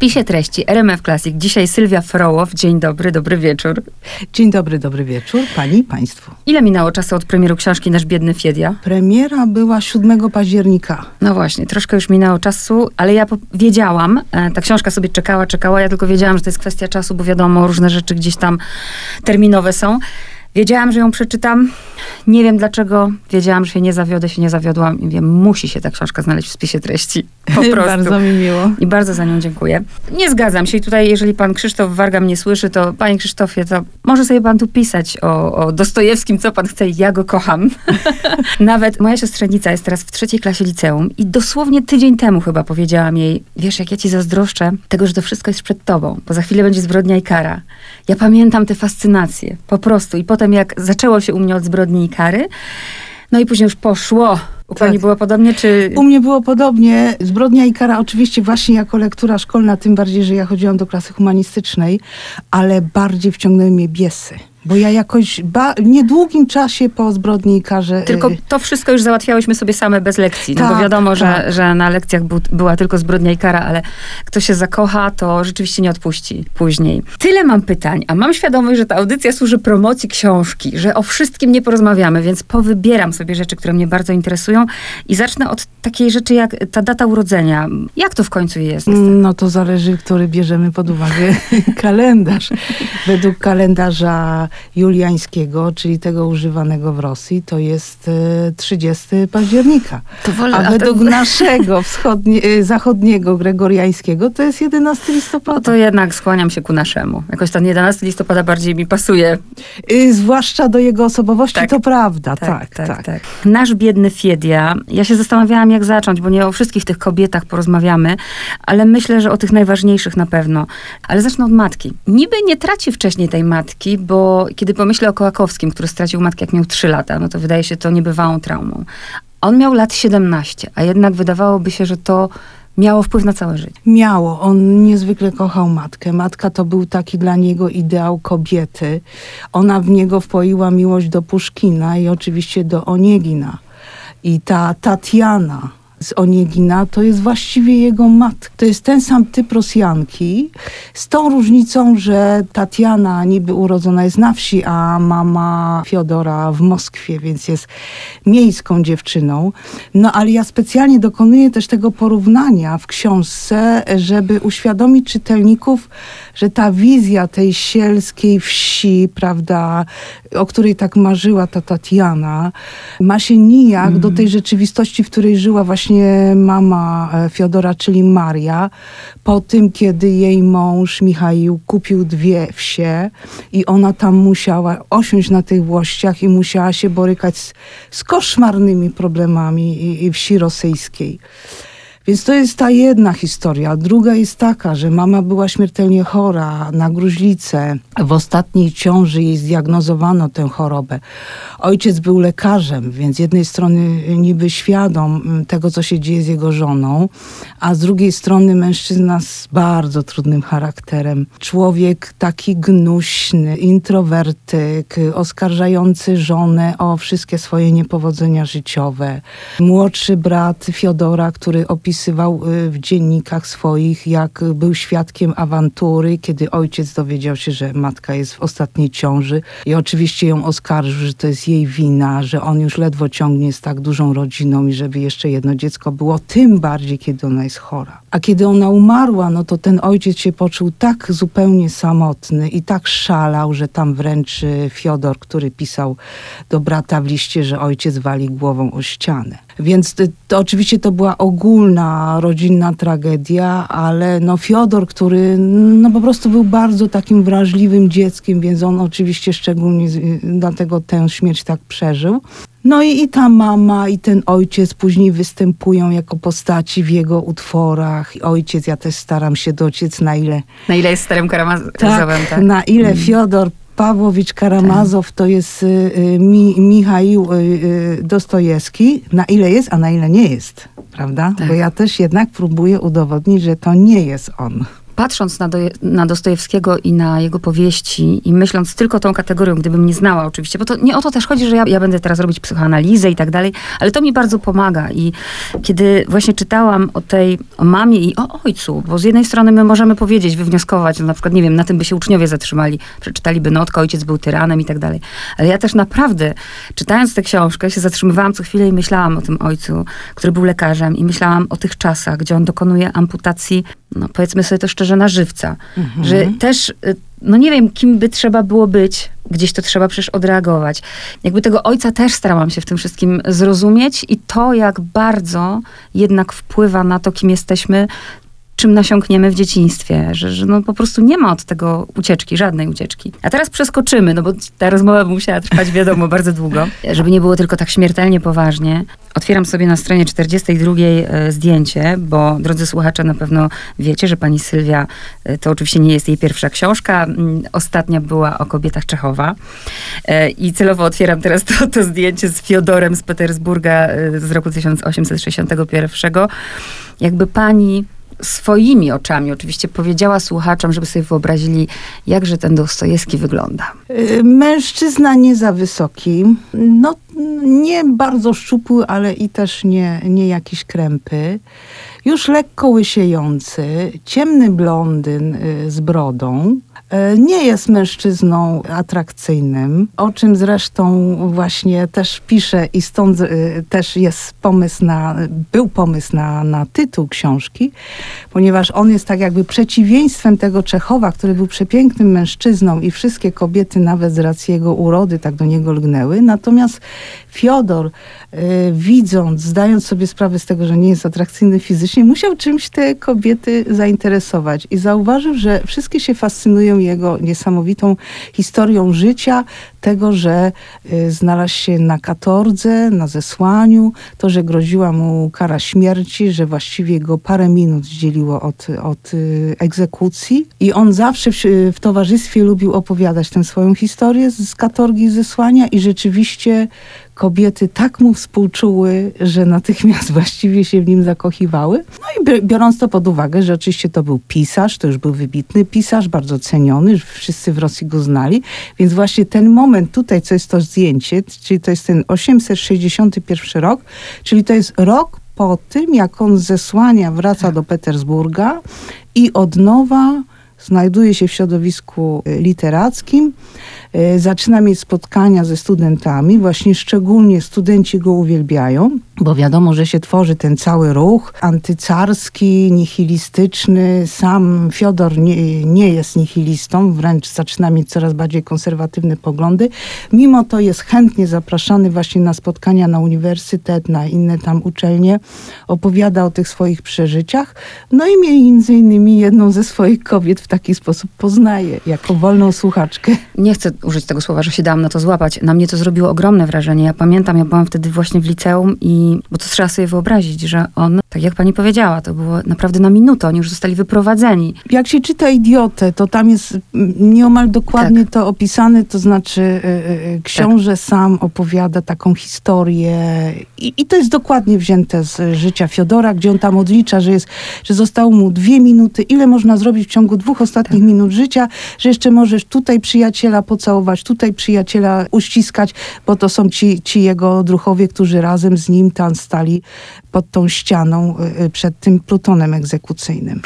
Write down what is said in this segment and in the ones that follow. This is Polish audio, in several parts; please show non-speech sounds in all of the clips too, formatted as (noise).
spisie treści RMF Classic. Dzisiaj Sylwia Frołow. Dzień dobry, dobry wieczór. Dzień dobry, dobry wieczór Pani i Państwu. Ile minęło czasu od premieru książki Nasz biedny Fiedia? Premiera była 7 października. No właśnie, troszkę już minęło czasu, ale ja wiedziałam, e, ta książka sobie czekała, czekała, ja tylko wiedziałam, że to jest kwestia czasu, bo wiadomo, różne rzeczy gdzieś tam terminowe są. Wiedziałam, że ją przeczytam. Nie wiem dlaczego. Wiedziałam, że się nie zawiodę, się nie zawiodłam. I wiem, musi się ta książka znaleźć w spisie treści. Po (laughs) prostu. bardzo mi miło. I bardzo za nią dziękuję. Nie zgadzam się. I tutaj, jeżeli pan Krzysztof Warga mnie słyszy, to panie Krzysztofie, to może sobie pan tu pisać o, o Dostojewskim, co pan chce. Ja go kocham. (laughs) Nawet moja siostrzenica jest teraz w trzeciej klasie liceum i dosłownie tydzień temu chyba powiedziałam jej, wiesz, jak ja ci zazdroszczę tego, że to wszystko jest przed tobą, bo za chwilę będzie zbrodnia i kara. Ja pamiętam te fascynacje. Po prostu. I potem jak zaczęło się u mnie od zbrodni i kary, no i później już poszło. U Tak. pani było podobnie, czy... U mnie było podobnie. Zbrodnia i kara oczywiście właśnie jako lektura szkolna, tym bardziej, że ja chodziłam do klasy humanistycznej, ale bardziej wciągnęły mnie biesy. Bo ja jakoś ba- w niedługim czasie po zbrodni i karze... Tylko y, to wszystko już załatwiałyśmy sobie same bez lekcji. No bo Tak, wiadomo, że, tak. że na lekcjach bu- była tylko zbrodnia i kara, ale kto się zakocha, to rzeczywiście nie odpuści później. Tyle mam pytań, a mam świadomość, że ta audycja służy promocji książki, że o wszystkim nie porozmawiamy, więc powybieram sobie rzeczy, które mnie bardzo interesują i zacznę od takiej rzeczy jak ta data urodzenia. Jak to w końcu jest? No to zależy, który bierzemy pod uwagę (laughs) kalendarz. Według kalendarza juliańskiego, czyli tego używanego w Rosji, to jest e, 30 października. To wolę, A według to- naszego wschodnie, e, zachodniego, gregoriańskiego, to jest 11 No listopada. to jednak skłaniam się ku naszemu. Jakoś ten 11 listopada bardziej mi pasuje. Y, zwłaszcza do jego osobowości, Tak. to prawda, tak, tak. Nasz biedny Fiedia. Ja się zastanawiałam, jak zacząć, bo nie o wszystkich tych kobietach porozmawiamy, ale myślę, że o tych najważniejszych na pewno. Ale zacznę od matki. Niby nie traci wcześniej tej matki, bo kiedy pomyślę o Kołakowskim, który stracił matkę jak miał 3 lata, no to wydaje się to niebywałą traumą. On miał lat 17, a jednak wydawałoby się, że to miało wpływ na całe życie. Miało. On niezwykle kochał matkę. Matka to był taki dla niego ideał kobiety. Ona w niego wpoiła miłość do Puszkina i oczywiście do Oniegina. I ta Tatiana z Oniegina to jest właściwie jego matka. To jest ten sam typ Rosjanki, z tą różnicą, że Tatiana niby urodzona jest na wsi, a mama Fiodora w Moskwie, więc jest miejską dziewczyną. No ale ja specjalnie dokonuję też tego porównania w książce, żeby uświadomić czytelników, że ta wizja tej sielskiej wsi, prawda, o której tak marzyła ta Tatiana, ma się nijak do tej rzeczywistości, w której żyła właśnie mama e, Fiodora, czyli Maria, po tym, kiedy jej mąż Michaił kupił dwie wsie i ona tam musiała osiąść na tych włościach i musiała się borykać z, z koszmarnymi problemami i, i wsi rosyjskiej. Więc to jest ta jedna historia. Druga jest taka, że mama była śmiertelnie chora na gruźlicę. W ostatniej ciąży jej zdiagnozowano tę chorobę. Ojciec był lekarzem, więc z jednej strony niby świadom mm, tego, co się dzieje z jego żoną, a z drugiej strony mężczyzna z bardzo trudnym charakterem. Człowiek taki gnuśny, introwertyk, oskarżający żonę o wszystkie swoje niepowodzenia życiowe. Młodszy brat Fiodora, który opisywał y, w dziennikach swoich, jak był świadkiem awantury, kiedy ojciec dowiedział się, że matka jest w ostatniej ciąży i oczywiście ją oskarżył, że to jest jej wina, że on już ledwo ciągnie z tak dużą rodziną i żeby jeszcze jedno dziecko było, tym bardziej, kiedy ona jest chora. A kiedy ona umarła, no to ten ojciec się poczuł tak zupełnie samotny i tak szalał, że tam wręcz y, Fiodor, który pisał do brata w liście, że ojciec wali głową o ścianę. Więc to, oczywiście to była ogólna rodzinna tragedia, ale no Fiodor, który no po prostu był bardzo takim wrażliwym dzieckiem, więc on oczywiście szczególnie dlatego tę śmierć tak przeżył. No i, i ta mama, i ten ojciec później występują jako postaci w jego utworach. Ojciec, ja też staram się dociec, na ile Na ile jest starym karamazowem, tak, tak? na ile Fiodor Pawłowicz Karamazow to jest y, y, mi, Michaił y, y, Dostojewski, na ile jest, a na ile nie jest, prawda? Tak. Bo ja też jednak próbuję udowodnić, że to nie jest on. Patrząc na, na Dostojewskiego i na jego powieści i myśląc tylko tą kategorią, gdybym nie znała oczywiście, bo to nie o to też chodzi, że ja, ja będę teraz robić psychoanalizę i tak dalej, ale to mi bardzo pomaga. I kiedy właśnie czytałam o tej o mamie i o ojcu, bo z jednej strony my możemy powiedzieć, wywnioskować, no na przykład, nie wiem, na tym by się uczniowie zatrzymali, przeczytaliby notkę, ojciec był tyranem i tak dalej, ale ja też naprawdę, czytając tę książkę, się zatrzymywałam co chwilę i myślałam o tym ojcu, który był lekarzem i myślałam o tych czasach, gdzie on dokonuje amputacji, no powiedzmy sobie to szczerze, na żywca. Mhm. Że też, y, no nie wiem, kim by trzeba było być, gdzieś to trzeba przecież odreagować. Jakby tego ojca też starałam się w tym wszystkim zrozumieć i to, jak bardzo jednak wpływa na to, kim jesteśmy, czym nasiąkniemy w dzieciństwie, że, że no po prostu nie ma od tego ucieczki, żadnej ucieczki. A teraz przeskoczymy, no bo ta rozmowa by musiała trwać, wiadomo, (laughs) bardzo długo, żeby nie było tylko tak śmiertelnie poważnie. Otwieram sobie na stronie 42 e, zdjęcie, bo drodzy słuchacze, na pewno wiecie, że pani Sylwia, e, to oczywiście nie jest jej pierwsza książka, mm, ostatnia była o kobietach Czechowa. E, I celowo otwieram teraz to, to zdjęcie z Fiodorem z Petersburga z roku 1861. Jakby pani swoimi oczami oczywiście powiedziała słuchaczom, żeby sobie wyobrazili, jakże ten Dostojewski wygląda. Y, mężczyzna nie za wysoki, no nie bardzo szczupły, ale i też nie, nie jakiś krępy. Już lekko łysiejący, ciemny blondyn y, z brodą, nie jest mężczyzną atrakcyjnym, o czym zresztą właśnie też pisze i stąd e, też jest pomysł na, był pomysł na, na tytuł książki, ponieważ on jest tak jakby przeciwieństwem tego Czechowa, który był przepięknym mężczyzną i wszystkie kobiety nawet z racji jego urody tak do niego lgnęły. Natomiast Fiodor, y, widząc, zdając sobie sprawę z tego, że nie jest atrakcyjny fizycznie, musiał czymś te kobiety zainteresować i zauważył, że wszystkie się fascynują jego niesamowitą historią życia, tego, że y, znalazł się na katordze, na zesłaniu, to, że groziła mu kara śmierci, że właściwie go parę minut dzieliło od, od y, egzekucji. I on zawsze w, w towarzystwie lubił opowiadać tę swoją historię z katorgi i zesłania i rzeczywiście kobiety tak mu współczuły, że natychmiast (laughs) właściwie się w nim zakochiwały. No i biorąc to pod uwagę, że oczywiście to był pisarz, to już był wybitny pisarz, bardzo ceniony, wszyscy w Rosji go znali, więc właśnie ten moment tutaj, co jest to zdjęcie, czyli to jest ten 861 rok, czyli to jest rok po tym, jak on zesłania wraca do Petersburga i od nowa znajduje się w środowisku literackim, E, zaczyna mieć spotkania ze studentami, właśnie szczególnie studenci go uwielbiają, bo wiadomo, że się tworzy ten cały ruch antycarski, nihilistyczny. Sam Fiodor nie, nie jest nihilistą, wręcz zaczyna mieć coraz bardziej konserwatywne poglądy. Mimo to jest chętnie zapraszany właśnie na spotkania na uniwersytet, na inne tam uczelnie. Opowiada o tych swoich przeżyciach. No i między innymi jedną ze swoich kobiet w taki sposób poznaje, jako wolną słuchaczkę. Nie chcę użyć tego słowa, że się dałam na to złapać. Na mnie to zrobiło ogromne wrażenie. Ja pamiętam, ja byłam wtedy właśnie w liceum i, bo to trzeba sobie wyobrazić, że on, tak jak pani powiedziała, to było naprawdę na minutę, oni już zostali wyprowadzeni. Jak się czyta Idiotę, to tam jest nieomal dokładnie tak. to opisane, to znaczy yy, książę tak. sam opowiada taką historię I, i to jest dokładnie wzięte z życia Fiodora, gdzie on tam odlicza, że, jest, że zostało mu dwie minuty, ile można zrobić w ciągu dwóch ostatnich tak. minut życia, że jeszcze możesz tutaj przyjaciela pocałować, tutaj przyjaciela uściskać, bo to są ci, ci jego druchowie, którzy razem z nim tam stali pod tą ścianą y, y, przed tym plutonem egzekucyjnym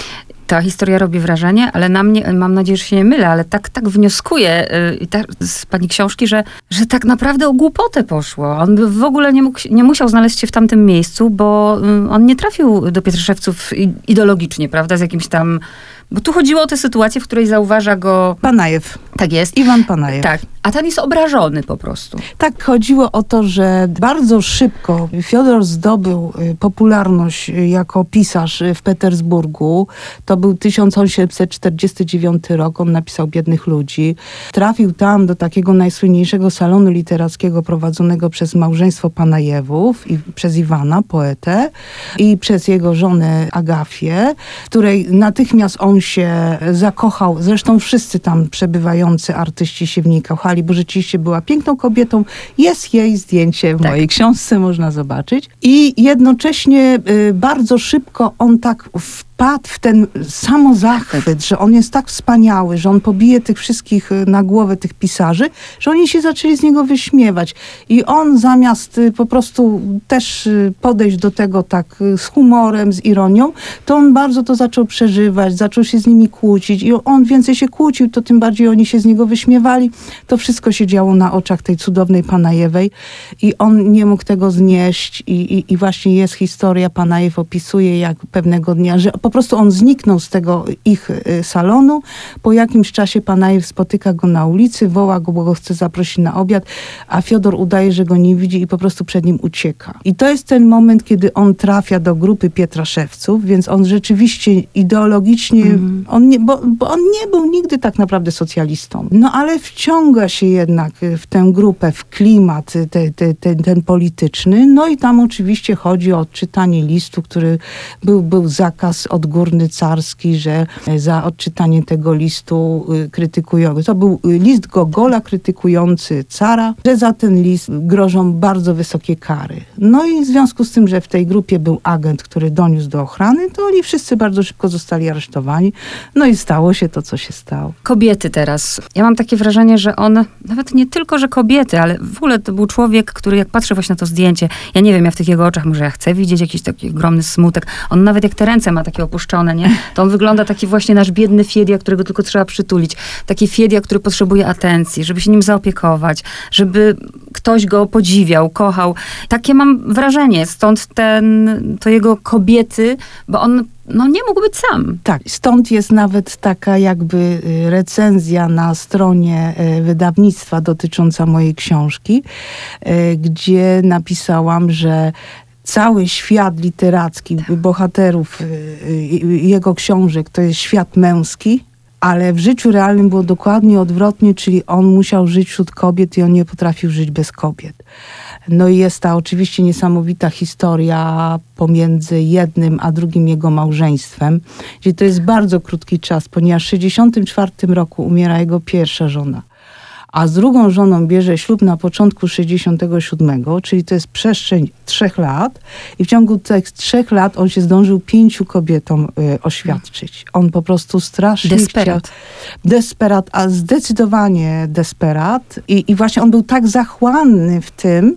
ta historia robi wrażenie, ale na mnie, mam nadzieję, że się nie mylę, ale tak, tak wnioskuję yy, tak, z pani książki, że, że tak naprawdę o głupotę poszło. On by w ogóle nie, mógł, nie musiał znaleźć się w tamtym miejscu, bo yy, on nie trafił do Pietraszewców ideologicznie, prawda, z jakimś tam bo tu chodziło o tę sytuację, w której zauważa go... Panajew. Tak jest. Iwan Panajew. Tak. A ten jest obrażony po prostu. Tak, chodziło o to, że bardzo szybko Fiodor zdobył y, popularność y, jako pisarz w Petersburgu. To był 1849 rok, on napisał Biednych Ludzi. Trafił tam do takiego najsłynniejszego salonu literackiego prowadzonego przez małżeństwo Panajewów i przez Iwana, poetę, i przez jego żonę Agafię, której natychmiast on się zakochał. Zresztą wszyscy tam przebywający artyści się w niej kochali, bo rzeczywiście była piękną kobietą. Jest jej zdjęcie w tak. mojej książce, można zobaczyć. I jednocześnie y, bardzo szybko on tak w wpadł w ten samozachwyt, że on jest tak wspaniały, że on pobije tych wszystkich y, na głowę, tych pisarzy, że oni się zaczęli z niego wyśmiewać. I on zamiast y, po prostu też y, podejść do tego tak z humorem, z ironią, to on bardzo to zaczął przeżywać, zaczął się z nimi kłócić i on więcej się kłócił, to tym bardziej oni się z niego wyśmiewali. To wszystko się działo na oczach tej cudownej Panajewej i on nie mógł tego znieść i, i, i właśnie jest historia, Panajew opisuje jak pewnego dnia, że po prostu on zniknął z tego ich y, salonu. Po jakimś czasie Panajew spotyka go na ulicy, woła go, bo go chce zaprosić na obiad, a Fiodor udaje, że go nie widzi i po prostu przed nim ucieka. I to jest ten moment, kiedy on trafia do grupy Pietraszewców, więc on rzeczywiście ideologicznie, mm. on nie, bo, bo on nie był nigdy tak naprawdę socjalistą. No ale wciąga się jednak w tę grupę, w klimat te, te, te, ten polityczny. No i tam oczywiście chodzi o odczytanie listu, który był, był zakaz odgórny carski, że za odczytanie tego listu y, krytykują. To był list Gogola krytykujący cara, że za ten list grożą bardzo wysokie kary. No i w związku z tym, że w tej grupie był agent, który doniósł do ochrany, to oni wszyscy bardzo szybko zostali aresztowani. No i stało się to, co się stało. Kobiety teraz. Ja mam takie wrażenie, że on, nawet nie tylko, że kobiety, ale w ogóle to był człowiek, który jak patrzę właśnie na to zdjęcie, ja nie wiem, ja w tych jego oczach, może ja chcę widzieć jakiś taki ogromny smutek. On nawet jak te ręce ma takie opuszczone, nie? To on wygląda taki właśnie nasz biedny Fiedia, którego tylko trzeba przytulić. Taki Fiedia, który potrzebuje atencji, żeby się nim zaopiekować, żeby ktoś go podziwiał, kochał. Takie mam wrażenie. Stąd ten, to jego kobiety, bo on no nie mógł być sam. Tak, stąd jest nawet taka jakby y, recenzja na stronie y, wydawnictwa dotycząca mojej książki, y, gdzie napisałam, że cały świat literacki tak. bohaterów jego książek to jest świat męski, ale w życiu realnym było dokładnie odwrotnie, czyli on musiał żyć wśród kobiet i on nie potrafił żyć bez kobiet. No i jest ta oczywiście niesamowita historia pomiędzy jednym a drugim jego małżeństwem, gdzie to jest bardzo krótki czas, ponieważ w 1964 roku umiera jego pierwsza żona a z drugą żoną bierze ślub na początku 67, czyli to jest przestrzeń trzech lat i w ciągu tych trzech lat on się zdążył pięciu kobietom y, oświadczyć. On po prostu strasznie Desperat. Desperat, a zdecydowanie desperat I, i właśnie on był tak zachłanny w tym,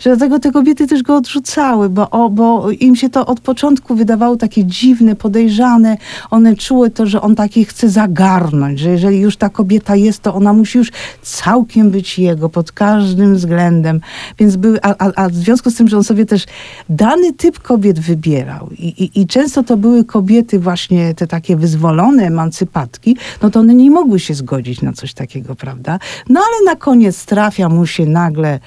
że dlatego te kobiety też go odrzucały, bo, o, bo im się to od początku wydawało takie dziwne, podejrzane. One czuły to, że on taki chce zagarnąć, że jeżeli już ta kobieta jest, to ona musi już całkiem być jego pod każdym względem. Więc były, a, a, a w związku z tym, że on sobie też dany typ kobiet wybierał i, i, i często to były kobiety właśnie te takie wyzwolone emancypatki, no to one nie mogły się zgodzić na coś takiego, prawda? No ale na koniec trafia mu się nagle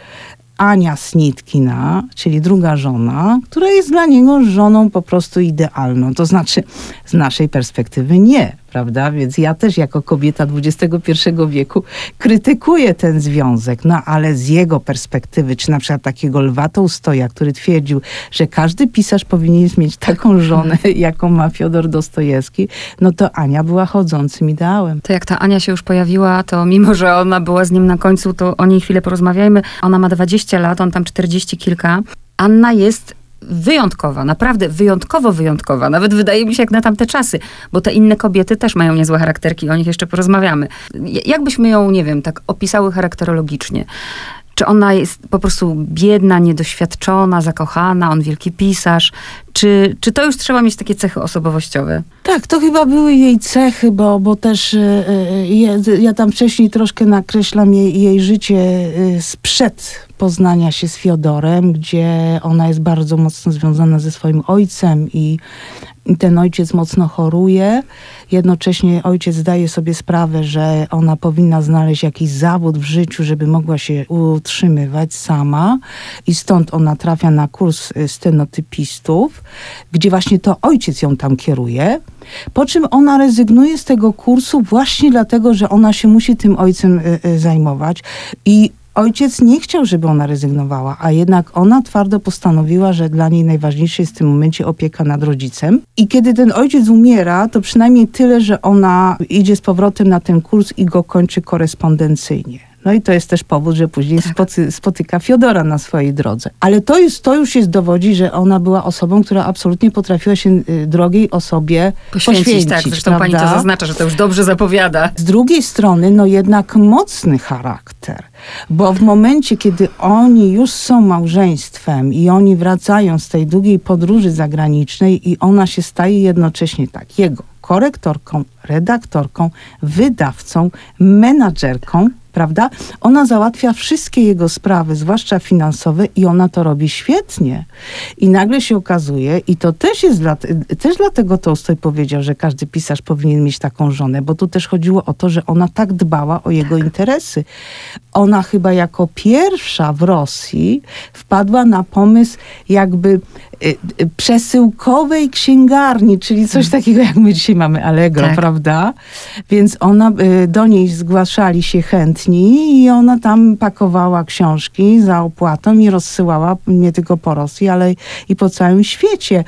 Ania Snitkina, czyli druga żona, która jest dla niego żoną po prostu idealną. To znaczy, z naszej perspektywy nie, prawda? Więc ja też jako kobieta XXI wieku krytykuję ten związek, no ale z jego perspektywy, czy na przykład takiego Lwa Tołstoja, który twierdził, że każdy pisarz powinien mieć taką żonę, (laughs) jaką ma Fiodor Dostojewski, no to Ania była chodzącym ideałem. To jak ta Ania się już pojawiła, to mimo, że ona była z nim na końcu, to o niej chwilę porozmawiajmy. Ona ma 20 lat, on tam 40 kilka. Anna jest wyjątkowa, naprawdę wyjątkowo wyjątkowa. Nawet wydaje mi się jak na tamte czasy, bo te inne kobiety też mają niezłe charakterki, o nich jeszcze porozmawiamy. Jakbyśmy ją, nie wiem, tak opisały charakterologicznie? Czy ona jest po prostu biedna, niedoświadczona, zakochana, on wielki pisarz? Czy, czy to już trzeba mieć takie cechy osobowościowe? Tak, to chyba były jej cechy, bo, bo też e, e, ja tam wcześniej troszkę nakreślam jej, jej życie e, sprzed poznania się z Fiodorem, gdzie ona jest bardzo mocno związana ze swoim ojcem i ten ojciec mocno choruje. Jednocześnie ojciec zdaje sobie sprawę, że ona powinna znaleźć jakiś zawód w życiu, żeby mogła się utrzymywać sama i stąd ona trafia na kurs stenotypistów, gdzie właśnie to ojciec ją tam kieruje. Po czym ona rezygnuje z tego kursu właśnie dlatego, że ona się musi tym ojcem y, y, zajmować i Ojciec nie chciał, żeby ona rezygnowała, a jednak ona twardo postanowiła, że dla niej najważniejsze jest w tym momencie opieka nad rodzicem. I kiedy ten ojciec umiera, to przynajmniej tyle, że ona idzie z powrotem na ten kurs i go kończy korespondencyjnie. No i to jest też powód, że później Tak. spoty, spotyka Fiodora na swojej drodze. Ale to, jest, to już jest dowodzi, że ona była osobą, która absolutnie potrafiła się y, drogiej osobie Poświęcić, poświęcić. tak. Zresztą pani to prawda? zaznacza, że to już dobrze zapowiada. Z drugiej strony, no jednak mocny charakter, bo w momencie, kiedy oni już są małżeństwem i oni wracają z tej długiej podróży zagranicznej i ona się staje jednocześnie tak, jego korektorką, redaktorką, wydawcą, menadżerką, prawda? Ona załatwia wszystkie jego sprawy, zwłaszcza finansowe i ona to robi świetnie. I nagle się okazuje, i to też jest dla, też dlatego Tolstoj powiedział, że każdy pisarz powinien mieć taką żonę, bo tu też chodziło o to, że ona tak dbała o jego interesy. Ona chyba jako pierwsza w Rosji wpadła na pomysł jakby przesyłkowej księgarni, czyli coś takiego jak my dzisiaj mamy Allegro, Tak. prawda? Więc ona, y, do niej zgłaszali się chętni i ona tam pakowała książki za opłatą i rozsyłała nie tylko po Rosji, ale i po całym świecie.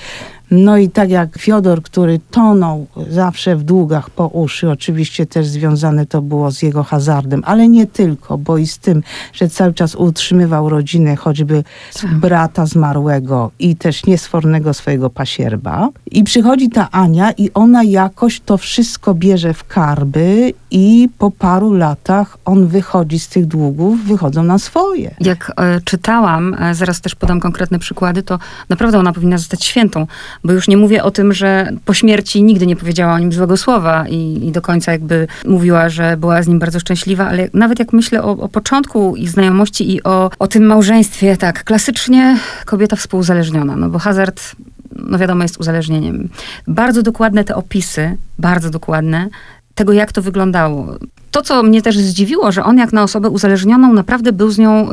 No i tak jak Fiodor, który tonął zawsze w długach po uszy, oczywiście też związane to było z jego hazardem, ale nie tylko, bo i z tym, że cały czas utrzymywał rodzinę choćby Tak. brata zmarłego i też niesfornego swojego pasierba. I przychodzi ta Ania i ona jakoś to wszystko bierze w karby i po paru latach on wychodzi z tych długów, wychodzą na swoje. Jak e, czytałam, e, zaraz też podam konkretne przykłady, to naprawdę ona powinna zostać świętą, bo już nie mówię o tym, że po śmierci nigdy nie powiedziała o nim złego słowa i, i do końca jakby mówiła, że była z nim bardzo szczęśliwa, ale nawet jak myślę o, o początku ich znajomości i o, o tym małżeństwie, tak, klasycznie kobieta współuzależniona, no bo hazard no wiadomo, jest uzależnieniem. Bardzo dokładne te opisy, bardzo dokładne, tego, jak to wyglądało. To, co mnie też zdziwiło, że on jak na osobę uzależnioną naprawdę był z nią y,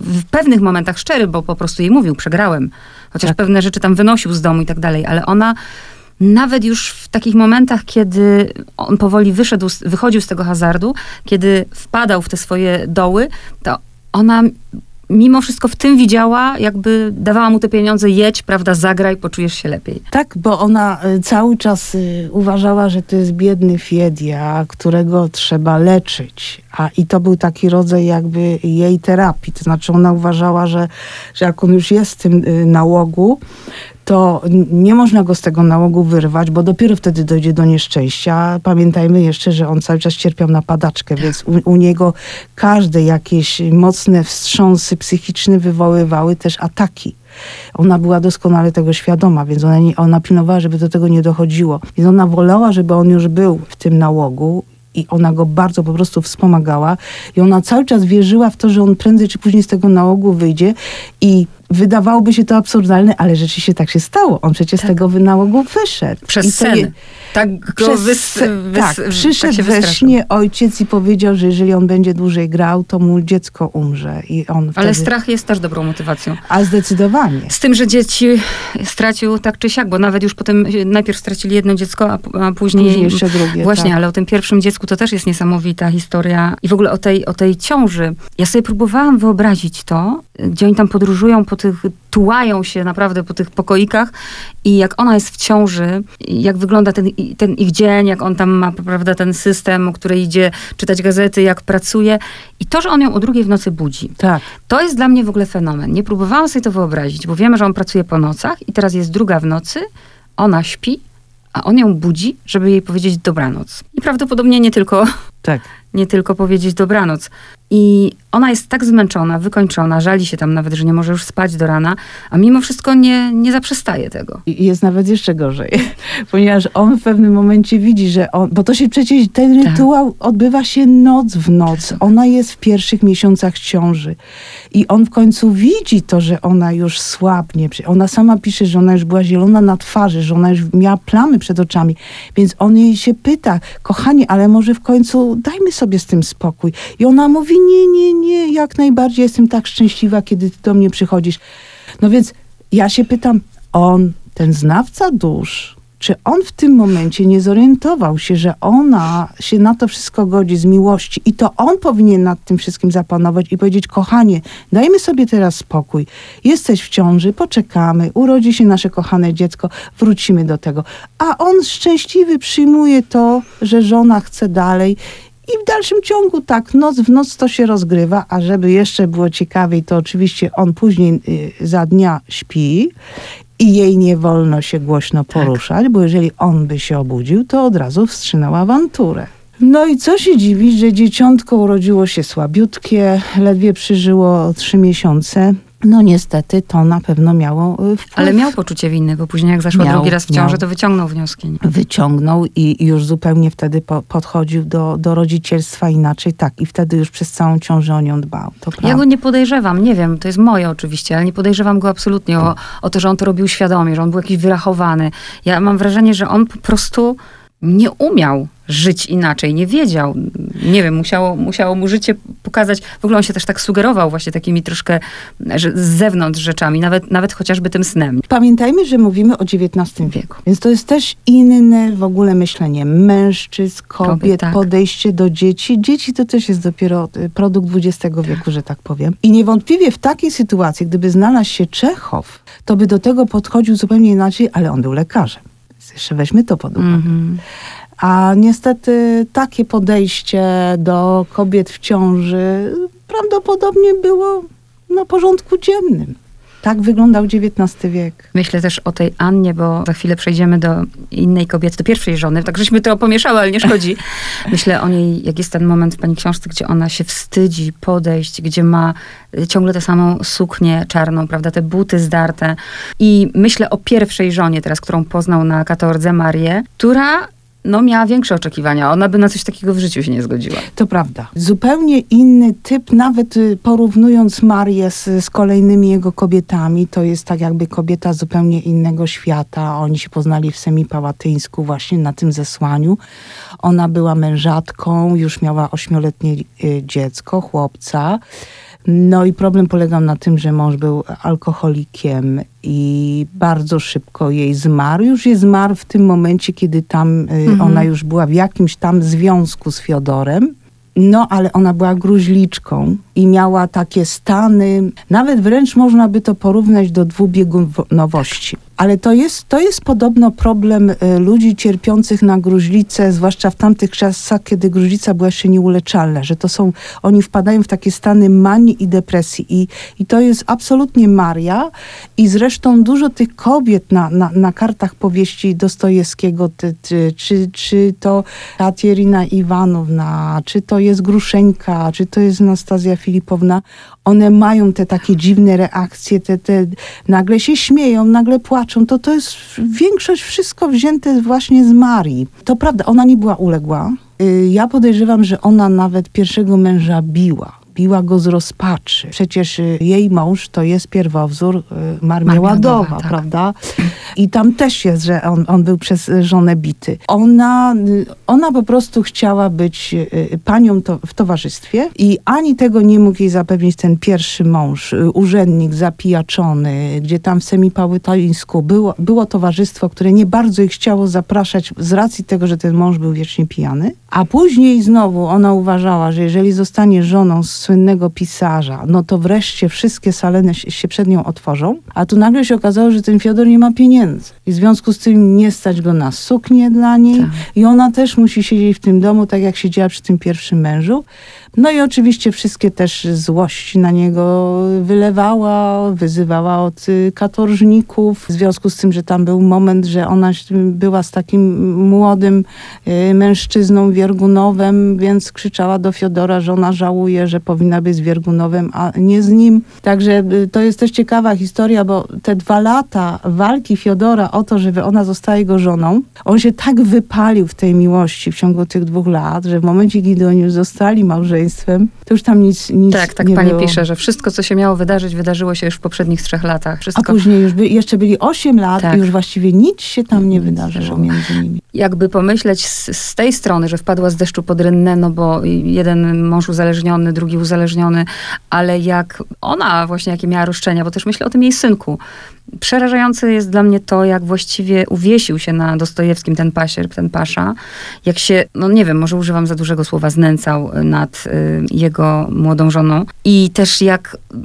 w pewnych momentach szczery, bo po prostu jej mówił, przegrałem. Chociaż Tak. pewne rzeczy tam wynosił z domu i tak dalej, ale ona nawet już w takich momentach, kiedy on powoli wyszedł, wychodził z tego hazardu, kiedy wpadał w te swoje doły, to ona mimo wszystko w tym widziała, jakby dawała mu te pieniądze, jedź, prawda, zagraj, poczujesz się lepiej. Tak, bo ona y, cały czas y, uważała, że to jest biedny Fiedia, którego trzeba leczyć. A i to był taki rodzaj jakby jej terapii. To znaczy ona uważała, że, że jak on już jest w tym y, nałogu, to nie można go z tego nałogu wyrwać, bo dopiero wtedy dojdzie do nieszczęścia. Pamiętajmy jeszcze, że on cały czas cierpiał na padaczkę, więc u, u niego każde jakieś mocne wstrząsy psychiczne wywoływały też ataki. Ona była doskonale tego świadoma, więc ona, nie, ona pilnowała, żeby do tego nie dochodziło. Więc ona wolała, żeby on już był w tym nałogu i ona go bardzo po prostu wspomagała i ona cały czas wierzyła w to, że on prędzej czy później z tego nałogu wyjdzie i wydawałoby się to absurdalne, ale rzeczywiście tak się stało. On przecież z tego nałogu wyszedł. Przez I to je- sen. Tak go przez, wys, wys, tak, tak przyszedł się we śnie ojciec i powiedział, że jeżeli on będzie dłużej grał, to mu dziecko umrze. I on Ale wtedy... strach jest też dobrą motywacją. A zdecydowanie. Z tym, że dzieci stracił tak czy siak, bo nawet już potem najpierw stracili jedno dziecko, a, a później, Później jeszcze drugie. Właśnie, tak. ale o tym pierwszym dziecku to też jest niesamowita historia. I w ogóle o tej, o tej ciąży. Ja sobie próbowałam wyobrazić to, gdzie oni tam podróżują po tych, tułają się naprawdę po tych pokoikach i jak ona jest w ciąży, jak wygląda ten, ten ich dzień, jak on tam ma, prawda, ten system, o której idzie czytać gazety, jak pracuje. I to, że on ją o drugiej w nocy budzi. Tak. To jest dla mnie w ogóle fenomen. Nie próbowałam sobie to wyobrazić, bo wiemy, że on pracuje po nocach i teraz jest druga w nocy, ona śpi, a on ją budzi, żeby jej powiedzieć dobranoc. I prawdopodobnie nie tylko, Tak. nie tylko powiedzieć dobranoc. I ona jest tak zmęczona, wykończona, żali się tam nawet, że nie może już spać do rana, a mimo wszystko nie, nie zaprzestaje tego. I jest nawet jeszcze gorzej, (laughs) ponieważ on w pewnym momencie widzi, że on, bo to się przecież, ten Tak. rytuał odbywa się noc w noc. Ona jest w pierwszych miesiącach ciąży i on w końcu widzi to, że ona już słabnie. Ona sama pisze, że ona już była zielona na twarzy, że ona już miała plamy przed oczami, więc on jej się pyta, kochanie, ale może w końcu dajmy sobie z tym spokój. I ona mówi, nie, nie, nie, jak najbardziej jestem tak szczęśliwa, kiedy ty do mnie przychodzisz. No więc ja się pytam, on, ten znawca dusz, czy on w tym momencie nie zorientował się, że ona się na to wszystko godzi z miłości i to on powinien nad tym wszystkim zapanować i powiedzieć, kochanie, dajmy sobie teraz spokój. Jesteś w ciąży, poczekamy, urodzi się nasze kochane dziecko, wrócimy do tego. A on szczęśliwy przyjmuje to, że żona chce dalej I w dalszym ciągu tak, noc w noc to się rozgrywa, a żeby jeszcze było ciekawiej, to oczywiście on później y, za dnia śpi i jej nie wolno się głośno poruszać, bo jeżeli on by się obudził, to od razu wstrzymał awanturę. No i co się dziwić, że dzieciątko urodziło się słabiutkie, ledwie przyżyło trzy miesiące. No niestety to na pewno miało y, wpływ. Ale miał poczucie winy, bo później jak zaszła Miał, drugi raz w ciąży, miał. to wyciągnął wnioski. wyciągnął i już zupełnie wtedy po, podchodził do, do rodzicielstwa inaczej. Tak, i wtedy już przez całą ciążę o nią dbał. To Ja go nie podejrzewam, nie wiem, to jest moje oczywiście, ale nie podejrzewam go absolutnie o, o to, że on to robił świadomie, że on był jakiś wyrachowany. Ja mam wrażenie, że on po prostu nie umiał żyć inaczej, nie wiedział. Nie wiem, musiało, musiało mu życie pokazać. W ogóle on się też tak sugerował właśnie takimi troszkę z zewnątrz rzeczami, nawet, nawet chociażby tym snem. Pamiętajmy, że mówimy o XIX wieku, więc to jest też inne w ogóle myślenie mężczyzn, kobiet, Kobiet, tak. podejście do dzieci. Dzieci to też jest dopiero y, produkt XX wieku, że tak powiem. I niewątpliwie w takiej sytuacji, gdyby znalazł się Czechow, to by do tego podchodził zupełnie inaczej, ale on był lekarzem. Jeszcze weźmy to pod uwagę. Mhm. A niestety takie podejście do kobiet w ciąży prawdopodobnie było na porządku dziennym. Tak wyglądał XIX wiek. Myślę też o tej Annie, bo za chwilę przejdziemy do innej kobiety, do pierwszej żony. Tak żeśmy to pomieszały, ale nie szkodzi. (laughs) Myślę o niej, jak jest ten moment w pani książce, gdzie ona się wstydzi podejść, gdzie ma y, ciągle tę samą suknię czarną, prawda, te buty zdarte. I myślę o pierwszej żonie teraz, którą poznał na katordze, Marię, która no, miała większe oczekiwania. Ona by na coś takiego w życiu się nie zgodziła. To prawda. Zupełnie inny typ, nawet y, porównując Marię z, z kolejnymi jego kobietami, to jest tak jakby kobieta zupełnie innego świata. Oni się poznali w Semipałatyńsku właśnie na tym zesłaniu. Ona była mężatką, już miała ośmioletnie y, dziecko, chłopca. No i problem polegał na tym, że mąż był alkoholikiem i bardzo szybko jej zmarł. Już jej zmarł w tym momencie, kiedy tam y, ona już była w jakimś tam związku z Fiodorem. No, ale ona była gruźliczką i miała takie stany, nawet wręcz można by to porównać do dwubiegunowości. Ale to jest, to jest podobno problem y, ludzi cierpiących na gruźlicę, zwłaszcza w tamtych czasach, kiedy gruźlica była jeszcze nieuleczalna, że to są, oni wpadają w takie stany manii i depresji. I, i to jest absolutnie Maria. I zresztą dużo tych kobiet na, na, na kartach powieści Dostojewskiego, ty, ty, czy, czy to Katerina Iwanowna, czy to jest Gruszeńka, czy to jest Anastazja Filipowna, one mają te takie dziwne reakcje, te, te nagle się śmieją, nagle płaczą. To, to jest większość wszystko wzięte właśnie z Marii. To prawda, ona nie była uległa. Y, Ja podejrzewam, że ona nawet pierwszego męża biła. Biła go z rozpaczy. Przecież y, jej mąż to jest pierwowzór y, Marmieładowa, Marmieładowa, tak. prawda? I tam też jest, że on, on był przez żonę bity. Ona, y, ona po prostu chciała być panią to, w towarzystwie i ani tego nie mógł jej zapewnić ten pierwszy mąż, urzędnik zapijaczony, gdzie tam w Semipałytańsku było, było towarzystwo, które nie bardzo ich chciało zapraszać z racji tego, że ten mąż był wiecznie pijany. A później znowu ona uważała, że jeżeli zostanie żoną słynnego pisarza, no to wreszcie wszystkie saleny się przed nią otworzą. A tu nagle się okazało, że ten Fiodor nie ma pieniędzy. I w związku z tym nie stać go na suknię dla niej. Tak. I ona też musi siedzieć w tym domu, tak jak siedziała przy tym pierwszym mężu. No i oczywiście wszystkie też złości na niego wylewała, wyzywała od y, katorżników. W związku z tym, że tam był moment, że ona była z takim młodym y, mężczyzną Wiergunowem, więc krzyczała do Fiodora, że ona żałuje, że powinna być z Wiergunowem, a nie z nim. Także y, to jest też ciekawa historia, bo te dwa lata walki Fiodora o to, żeby ona została jego żoną, on się tak wypalił w tej miłości w ciągu tych dwóch lat, że w momencie, kiedy oni już zostali małżeństwem, to już tam nic, nic Tak, tak nie pani było. pisze, że wszystko, co się miało wydarzyć, wydarzyło się już w poprzednich trzech latach. A Wszystko później już by, jeszcze byli 8 lat Tak. i już właściwie nic się tam nie wydarzyło między nimi. jakby pomyśleć z, z tej strony, że wpadła z deszczu pod rynnę, no bo jeden mąż uzależniony, drugi uzależniony, ale jak ona właśnie, jakie miała roszczenia, bo też myślę o tym jej synku, Przerażające jest dla mnie to, jak właściwie uwiesił się na Dostojewskim ten pasierb, ten pasza. Jak się, no nie wiem, może używam za dużego słowa, znęcał nad y, jego młodą żoną. I też jak y,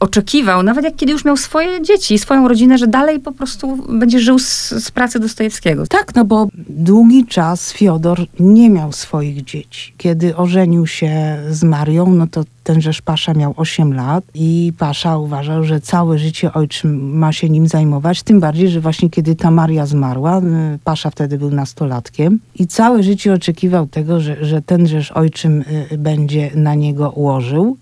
oczekiwał, nawet jak kiedy już miał swoje dzieci, swoją rodzinę, że dalej po prostu będzie żył z, z pracy Dostojewskiego. Tak, no bo długi czas Fiodor nie miał swoich dzieci. Kiedy ożenił się z Marią, no to tenżeż Pasza miał 8 lat i Pasza uważał, że całe życie ojczym ma się nim zajmować, tym bardziej, że właśnie kiedy ta Maria zmarła, y, Pasza wtedy był nastolatkiem i całe życie oczekiwał tego, że, że tenżeż ojczym y, będzie na niego ułożył.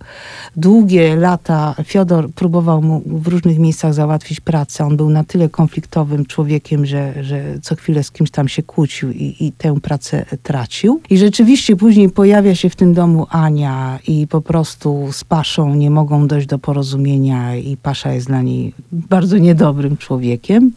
Długie lata Fiodor próbował mu w różnych miejscach załatwić pracę. On był na tyle konfliktowym człowiekiem, że, że co chwilę z kimś tam się kłócił i, i tę pracę tracił. I rzeczywiście później pojawia się w tym domu Ania i po prostu z Paszą nie mogą dojść do porozumienia i Pasza jest dla niej bardzo niedobrym człowiekiem.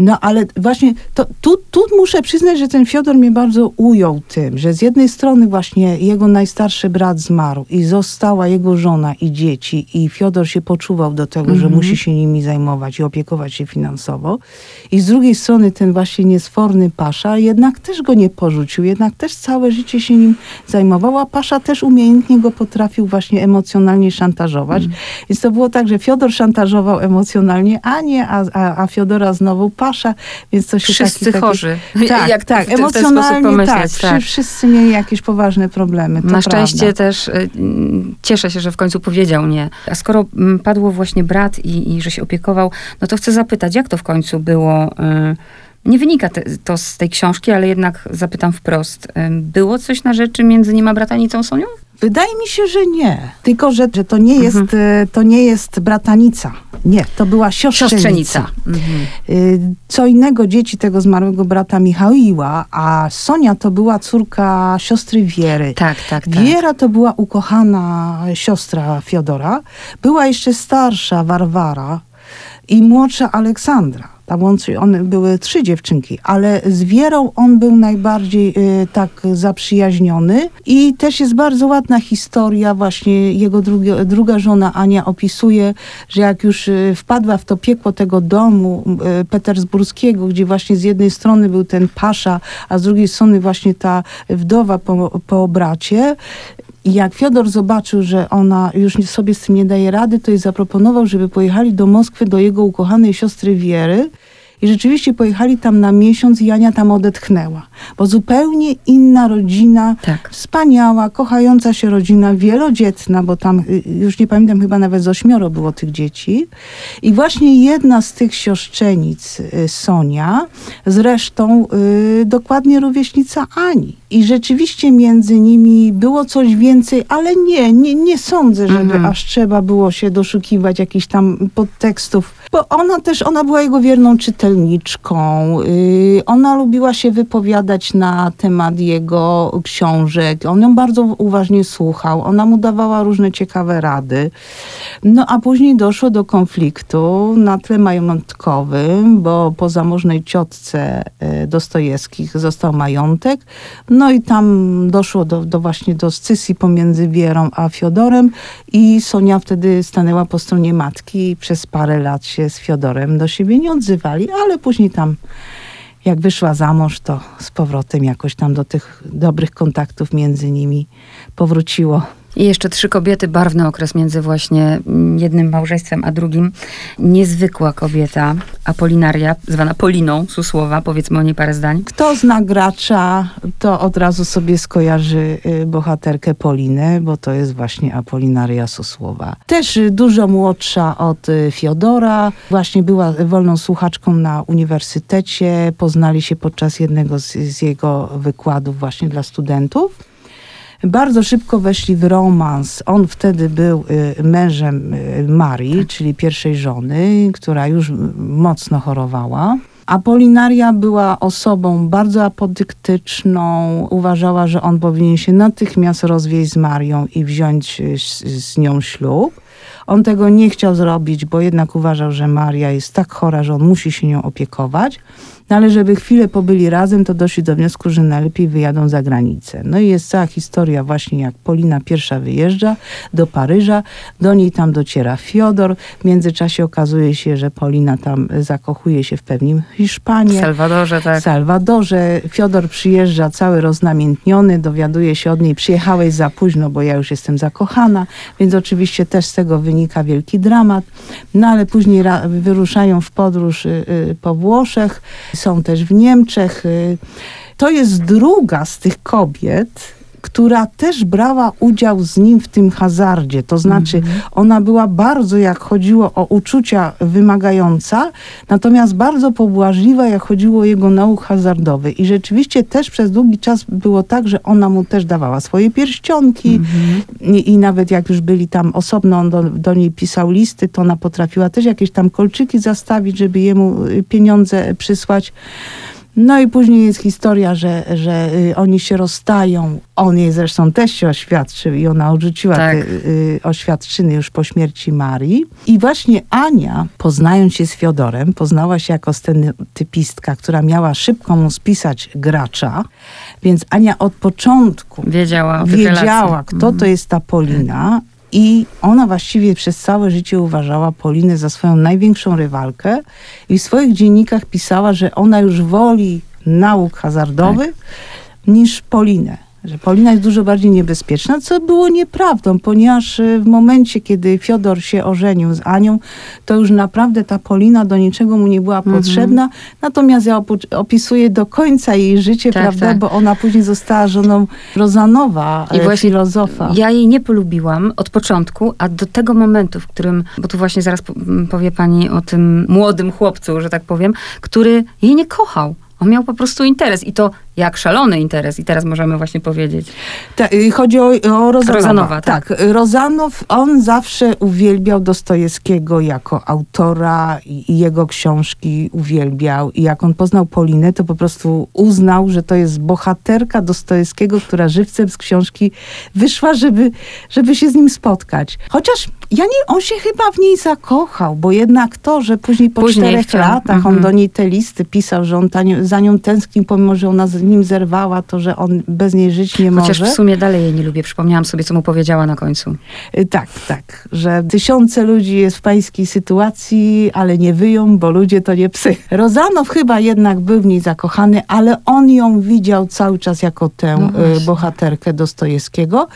No ale właśnie to, tu, tu muszę przyznać, że ten Fiodor mnie bardzo ujął tym, że z jednej strony właśnie jego najstarszy brat zmarł i została jego żona i dzieci i Fiodor się poczuwał do tego, że Mhm. musi się nimi zajmować i opiekować się finansowo. I z drugiej strony ten właśnie niesforny Pasza jednak też go nie porzucił, jednak też całe życie się nim zajmował, a Pasza też umiejętnie go potrafił właśnie emocjonalnie szantażować. Mhm. Więc to było tak, że Fiodor szantażował emocjonalnie, a nie, a, a, a Fiodora znowu Pasza, więc to się Wszyscy taki, taki, chorzy. Tak, jak tak, w, w emocjonalnie pomyśleć. tak, tak. Wszy- Wszyscy mieli jakieś poważne problemy. Na szczęście prawda. też y, mm, cieszę się, że w końcu powiedział nie. A skoro padło właśnie brat i, i że się opiekował, no to chcę zapytać, jak to w końcu było? y, Nie wynika te, to z tej książki, ale jednak zapytam wprost. Y, Było coś na rzeczy między nim a bratanicą Sonią? Wydaje mi się, że nie. Tylko, że, że to, nie jest, Mhm. e, to nie jest bratanica. Nie, to była siostrzenica. Siostrzenica. Mhm. Y, Co innego dzieci tego zmarłego brata Michaiła, a Sonia to była córka siostry Wiery. Tak, tak, tak. Wiera to była ukochana siostra Fiodora. Była jeszcze starsza Warwara i młodsza Aleksandra. Tam one były trzy dziewczynki, ale z Wierą on był najbardziej y, tak zaprzyjaźniony i też jest bardzo ładna historia, właśnie jego drugie, druga żona Ania opisuje, że jak już y, wpadła w to piekło tego domu y, petersburskiego, gdzie właśnie z jednej strony był ten pasza, a z drugiej strony właśnie ta wdowa po, po bracie, i jak Fiodor zobaczył, że ona już sobie z tym nie daje rady, to jej zaproponował, żeby pojechali do Moskwy do jego ukochanej siostry Wiery. I rzeczywiście pojechali tam na miesiąc i Ania tam odetchnęła. Bo zupełnie inna rodzina, Tak. wspaniała, kochająca się rodzina, wielodzietna, bo tam y, już nie pamiętam, chyba nawet z ośmioro było tych dzieci. I właśnie jedna z tych siostrzenic, y, Sonia, zresztą y, dokładnie rówieśnica Ani. I rzeczywiście między nimi było coś więcej, ale nie, nie, nie sądzę, żeby Mhm. aż trzeba było się doszukiwać jakichś tam podtekstów. Bo ona też, ona była jego wierną czytelniczką. Yy, ona lubiła się wypowiadać na temat jego książek. On ją bardzo uważnie słuchał. Ona mu dawała różne ciekawe rady. No a później doszło do konfliktu na tle majątkowym, bo po zamożnej ciotce e, Dostojewskich został majątek. No i tam doszło do, do właśnie do scysji pomiędzy Wierą a Fiodorem i Sonia wtedy stanęła po stronie matki i przez parę lat się z Fiodorem do siebie nie odzywali, ale później tam jak wyszła za mąż, to z powrotem jakoś tam do tych dobrych kontaktów między nimi powróciło. I jeszcze trzy kobiety, barwny okres między właśnie mm, jednym małżeństwem a drugim. Niezwykła kobieta, Apolinaria, zwana Poliną Susłowa, powiedzmy o niej parę zdań. Kto zna gracza, to od razu sobie skojarzy y, bohaterkę Polinę, bo to jest właśnie Apolinaria Susłowa. Też y, dużo młodsza od y, Fiodora. Właśnie była wolną słuchaczką na uniwersytecie. Poznali się podczas jednego z, z jego wykładów właśnie dla studentów. Bardzo szybko weszli w romans. On wtedy był y, mężem y, Marii, czyli pierwszej żony, która już mocno chorowała. Apolinaria była osobą bardzo apodyktyczną. Uważała, że on powinien się natychmiast rozwieść z Marią i wziąć y, z, z nią ślub. On tego nie chciał zrobić, bo jednak uważał, że Maria jest tak chora, że on musi się nią opiekować. No ale żeby chwilę pobyli razem, to doszli do wniosku, że najlepiej wyjadą za granicę. No i jest cała historia właśnie jak Polina pierwsza wyjeżdża do Paryża, do niej tam dociera Fiodor. W międzyczasie okazuje się, że Polina tam zakochuje się w pewnym Hiszpanii. W Salwadorze, tak. W Salwadorze. Fiodor przyjeżdża cały roznamiętniony, dowiaduje się od niej, przyjechałeś za późno, bo ja już jestem zakochana, więc oczywiście też z tego wynika wielki dramat. No ale później wyruszają w podróż y, y, po Włoszech są też w Niemczech. Y, to jest druga z tych kobiet, która też brała udział z nim w tym hazardzie. To znaczy, mhm. ona była bardzo, jak chodziło o uczucia, wymagająca, natomiast bardzo pobłażliwa, jak chodziło o jego nauk hazardowy. I rzeczywiście też przez długi czas było tak, że ona mu też dawała swoje pierścionki mhm. I, I, nawet jak już byli tam osobno, on do, do niej pisał listy, to ona potrafiła też jakieś tam kolczyki zastawić, żeby jemu y, pieniądze przysłać. No i później jest historia, że, że y, oni się rozstają. On jej zresztą też się oświadczył i ona odrzuciła tak. te y, oświadczyny już po śmierci Marii. I właśnie Ania, poznając się z Fiodorem, poznała się jako stereotypistka, która miała szybko mu spisać gracza. Więc Ania od początku wiedziała, wiedziała kto to mhm. jest ta Polina i ona właściwie przez całe życie uważała Polinę za swoją największą rywalkę i w swoich dziennikach pisała, że ona już woli nauk hazardowych tak. niż Polinę że Polina jest dużo bardziej niebezpieczna, co było nieprawdą, ponieważ y, w momencie, kiedy Fiodor się ożenił z Anią, to już naprawdę ta Polina do niczego mu nie była mhm. potrzebna. Natomiast ja opisuję do końca jej życie, tak, prawda, tak. bo ona później została żoną Rozanowa, I e, właśnie filozofa. Ja jej nie polubiłam od początku, a do tego momentu, w którym, bo tu właśnie zaraz powie pani o tym młodym chłopcu, że tak powiem, który jej nie kochał. On miał po prostu interes i to jak szalony interes i teraz możemy właśnie powiedzieć. Ta, y, chodzi o, o Rozanowa. Rozanowa tak. tak. Rozanow, on zawsze uwielbiał Dostojewskiego jako autora i, i, jego książki uwielbiał i jak on poznał Polinę, to po prostu uznał, że to jest bohaterka Dostojewskiego, która żywcem z książki wyszła, żeby, żeby się z nim spotkać. Chociaż ja nie, on się chyba w niej zakochał, bo jednak to, że później po później czterech chciał. latach mm -hmm. on mhm. do niej te listy pisał, że on za nią tęsknił, pomimo, że ona z nim zerwała, to, że on bez niej żyć nie Chociaż może. Chociaż w sumie dalej jej nie lubię. Przypomniałam sobie, co mu powiedziała na końcu. Y, tak, tak. Że tysiące ludzi jest w pańskiej sytuacji, ale nie wyją, bo ludzie to nie psy. Rozanow chyba jednak był w niej zakochany, ale on ją widział cały czas jako tę no y, bohaterkę Dostojewskiego.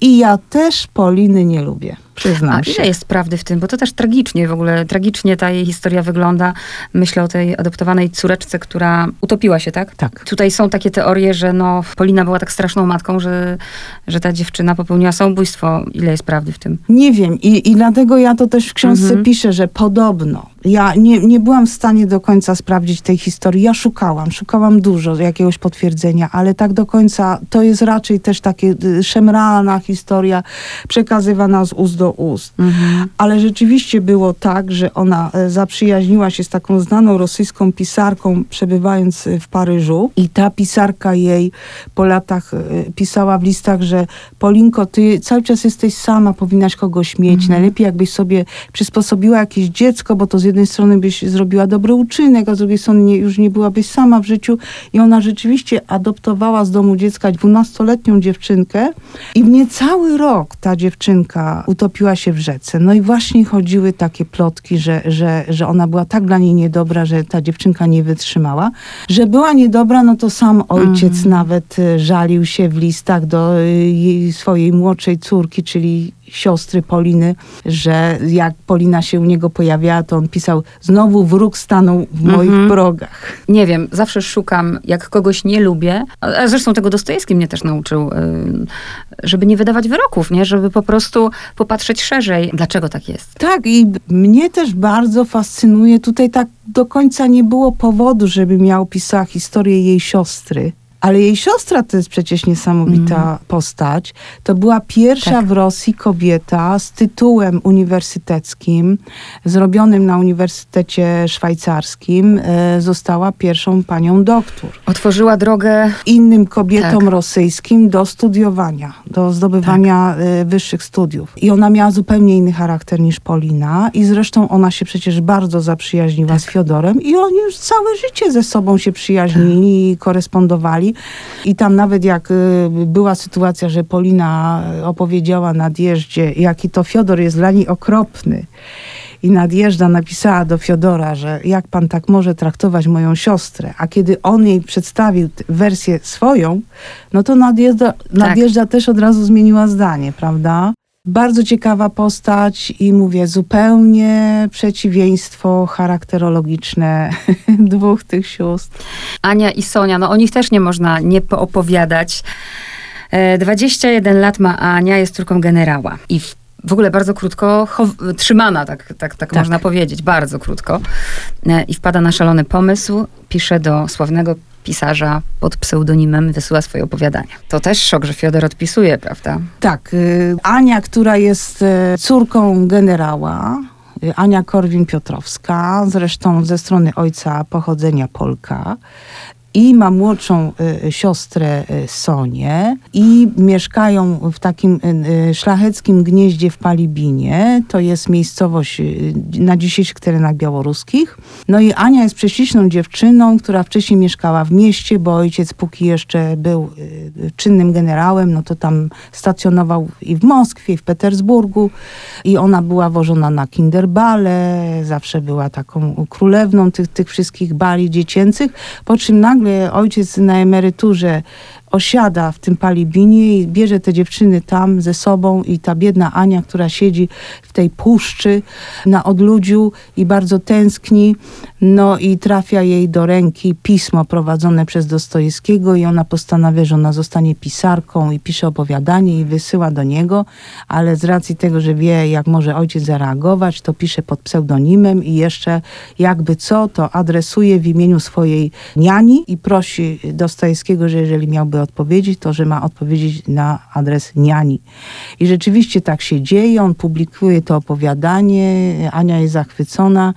I ja też Poliny nie lubię. Przyznam A się. ile jest prawdy w tym? Bo to też tragicznie w ogóle, tragicznie ta jej historia wygląda. Myślę o tej adoptowanej córeczce, która utopiła się, tak? Tak. Tutaj są takie teorie, że no, Polina była tak straszną matką, że, że ta dziewczyna popełniła samobójstwo. Ile jest prawdy w tym? Nie wiem i, i dlatego ja to też w książce mhm. piszę, że podobno. Ja nie, nie byłam w stanie do końca sprawdzić tej historii. Ja szukałam, szukałam dużo jakiegoś potwierdzenia, ale tak do końca to jest raczej też takie y, szemrana historia przekazywana z ust do ust. Mhm. Ale rzeczywiście było tak, że ona e, zaprzyjaźniła się z taką znaną rosyjską pisarką, przebywając e, w Paryżu. I ta pisarka jej po latach e, pisała w listach, że Polinko, ty cały czas jesteś sama, powinnaś kogoś mieć. Mhm. Najlepiej jakbyś sobie przysposobiła jakieś dziecko, bo to z jednej strony byś zrobiła dobry uczynek, a z drugiej strony nie, już nie byłabyś sama w życiu. I ona rzeczywiście adoptowała z domu dziecka dwunastoletnią dziewczynkę i w niecały rok ta dziewczynka utopiła utopiła się w rzece. No i właśnie chodziły takie plotki, że, że, że ona była tak dla niej niedobra, że ta dziewczynka nie wytrzymała. Że była niedobra, no to sam ojciec mhm. nawet y, żalił się w listach do y, swojej młodszej córki, czyli siostry Poliny, że jak Polina się u niego pojawiała, to on pisał, znowu wróg stanął w moich mhm. progach. Nie wiem, zawsze szukam, jak kogoś nie lubię, a zresztą tego Dostojewski mnie też nauczył, y, żeby nie wydawać wyroków, nie? Żeby po prostu popatrzeć szerzej, dlaczego tak jest. Tak i mnie też bardzo fascynuje, tutaj tak do końca nie było powodu, żeby miał pisała historię jej siostry. Ale jej siostra to jest przecież niesamowita mm. postać. To była pierwsza tak. w Rosji kobieta z tytułem uniwersyteckim, zrobionym na Uniwersytecie Szwajcarskim. E, została pierwszą panią doktor. Otworzyła drogę innym kobietom tak. rosyjskim do studiowania, do zdobywania tak. wyższych studiów. I ona miała zupełnie inny charakter niż Polina i zresztą ona się przecież bardzo zaprzyjaźniła tak. z Fiodorem i oni już całe życie ze sobą się przyjaźnili i korespondowali. I tam nawet jak y, była sytuacja, że Polina opowiedziała nadjeździe, jaki to Fiodor jest dla niej okropny i nadjeżdża, napisała do Fiodora, że jak pan tak może traktować moją siostrę, a kiedy on jej przedstawił wersję swoją, no to nadjeżdża, tak. nadjeżdża też od razu zmieniła zdanie, prawda? Bardzo ciekawa postać i mówię, zupełnie przeciwieństwo charakterologiczne (laughs) dwóch tych sióstr. Ania i Sonia, no o nich też nie można nie poopowiadać. 21 e, lat ma Ania, jest córką generała. I w w ogóle bardzo krótko trzymana, tak, tak, tak, tak, można powiedzieć, bardzo krótko. E, I wpada na szalony pomysł, pisze do sławnego pisarza pod pseudonimem, wysyła swoje opowiadania. To też szok, że Fiodor odpisuje, prawda? Tak. Y, Ania, która jest e, córką generała, y, Ania Korwin-Piotrowska, zresztą ze strony ojca pochodzenia Polka, i ma młodszą y, siostrę y, Sonię i mieszkają w takim y, szlacheckim gnieździe w Palibinie. To jest miejscowość na dzisiejszych terenach białoruskich. No i Ania jest prześliczną dziewczyną, która wcześniej mieszkała w mieście, bo ojciec póki jeszcze był czynnym generałem, no to tam stacjonował i w Moskwie, i w Petersburgu i ona była wożona na kinderbale, zawsze była taką królewną tych, tych wszystkich bali dziecięcych, po czym nagle nagle ojciec na emeryturze osiada w tym palibinie i bierze te dziewczyny tam ze sobą i ta biedna Ania, która siedzi w tej puszczy na odludziu i bardzo tęskni, no i trafia jej do ręki pismo prowadzone przez Dostojewskiego i ona postanawia, że ona zostanie pisarką i pisze opowiadanie i wysyła do niego, ale z racji tego, że wie, jak może ojciec zareagować, to pisze pod pseudonimem i jeszcze jakby co, to adresuje w imieniu swojej niani i prosi Dostojewskiego, że jeżeli miałby odpowiedzieć, to że ma odpowiedzieć na adres niani. I rzeczywiście tak się dzieje, on publikuje to opowiadanie, Ania jest zachwycona,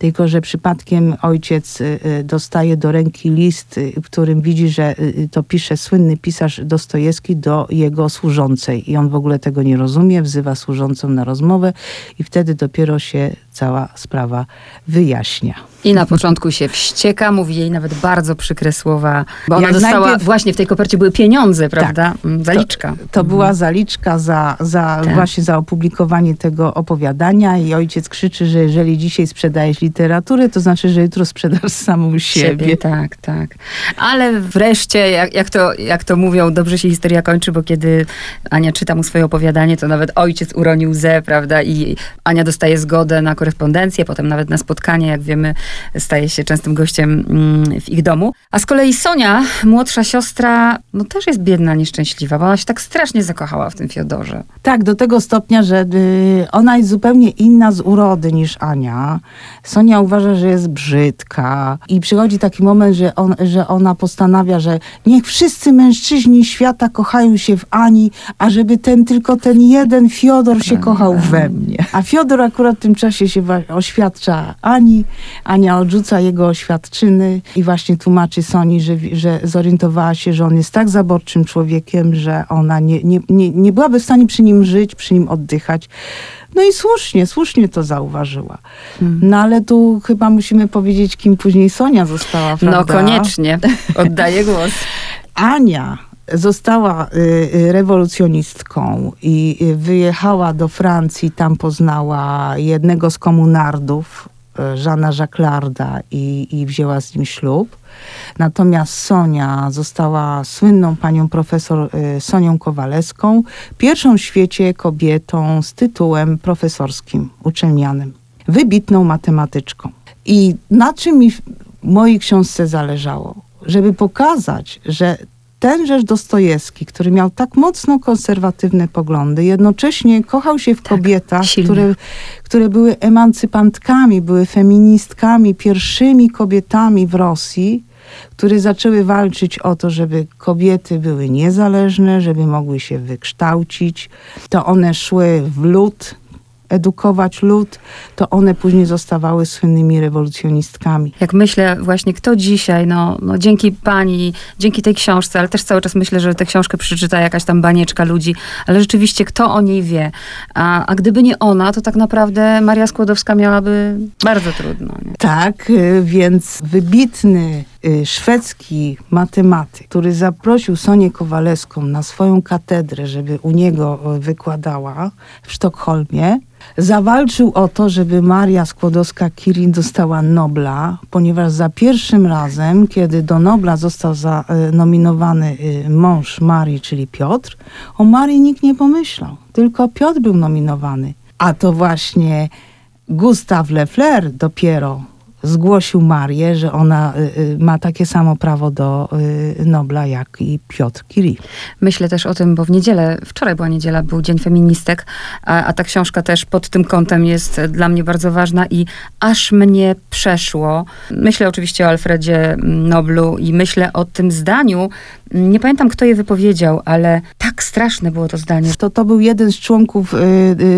tylko że przypadkiem ojciec y, y, dostaje do ręki list, y, w którym widzi, że to pisze słynny pisarz Dostojewski do jego służącej i on w ogóle tego nie rozumie, wzywa służącą na rozmowę i wtedy dopiero się cała sprawa wyjaśnia. I na początku się wścieka, mówi jej nawet bardzo przykre słowa, bo ona Jak dostała, najpierw... właśnie w tej kopercie były pieniądze, tak. prawda? Tak, zaliczka. To, to była mhm. zaliczka za, za tak. właśnie za opublikowanie tego opowiadania i ojciec krzyczy, że jeżeli dzisiaj sprzedajesz literaturę, to znaczy, że jutro sprzedasz samą siebie. siebie tak, tak. Ale wreszcie, jak, jak, to, jak to mówią, dobrze się historia kończy, bo kiedy Ania czyta mu swoje opowiadanie, to nawet ojciec uronił łzę, prawda? I Ania dostaje zgodę na korespondencję, potem nawet na spotkanie, jak wiemy, staje się częstym gościem mm, w ich domu. A z kolei Sonia, młodsza siostra, no też jest biedna, nieszczęśliwa, bo ona się tak strasznie zakochała w tym Fiodorze. Tak, do tego stopnia, że y, ona jest zupełnie inna z urody niż Ania. Sonia uważa, że jest brzydka i przychodzi taki moment, że, on, że ona postanawia, że niech wszyscy mężczyźni świata kochają się w Ani, a żeby ten tylko ten jeden Fiodor się kochał we mnie. A Fiodor akurat w tym czasie się oświadcza Ani, Ania odrzuca jego oświadczyny i właśnie tłumaczy Soni, że, że zorientowała się, że on jest tak zaborczym człowiekiem, że ona nie, nie, nie, nie byłaby w stanie przy nim żyć, przy nim oddychać. No i słusznie, słusznie to zauważyła. Hmm. No ale tu chyba musimy powiedzieć, kim później Sonia została, no, prawda? No koniecznie. Oddaję głos. Ania została y, y, rewolucjonistką i y, wyjechała do Francji, tam poznała jednego z komunardów, Żana Jacquelarda i, i wzięła z nim ślub. Natomiast Sonia została słynną panią profesor Sonią Kowalewską, pierwszą w świecie kobietą z tytułem profesorskim, uczelnianym, wybitną matematyczką. I na czym mi w mojej książce zależało? Żeby pokazać, że tenżeż Dostojewski, który miał tak mocno konserwatywne poglądy, jednocześnie kochał się w tak, kobietach, które, które były emancypantkami, były feministkami, pierwszymi kobietami w Rosji, które zaczęły walczyć o to, żeby kobiety były niezależne, żeby mogły się wykształcić. To one szły w lód edukować lud, to one później zostawały słynnymi rewolucjonistkami. Jak myślę właśnie, kto dzisiaj, no, no dzięki pani, dzięki tej książce, ale też cały czas myślę, że tę książkę przeczyta jakaś tam banieczka ludzi, ale rzeczywiście kto o niej wie. A, a gdyby nie ona, to tak naprawdę Maria Skłodowska miałaby bardzo trudno. Nie? Tak, y, więc wybitny szwedzki matematyk, który zaprosił Sonię Kowalewską na swoją katedrę, żeby u niego y, wykładała w Sztokholmie, zawalczył o to, żeby Maria Skłodowska-Curie dostała Nobla, ponieważ za pierwszym razem, kiedy do Nobla został y, nominowany y, mąż Marii, czyli Piotr, o Marii nikt nie pomyślał, tylko Piotr był nominowany. A to właśnie Gustav Lefler dopiero zgłosił Marię, że ona y, y, ma takie samo prawo do y, Nobla jak i Piotr Curie. Myślę też o tym, bo w niedzielę, wczoraj była niedziela, był Dzień Feministek, a, a ta książka też pod tym kątem jest dla mnie bardzo ważna i aż mnie przeszło. Myślę oczywiście o Alfredzie Noblu i myślę o tym zdaniu, nie pamiętam, kto je wypowiedział, ale tak straszne było to zdanie. To, to był jeden z członków y,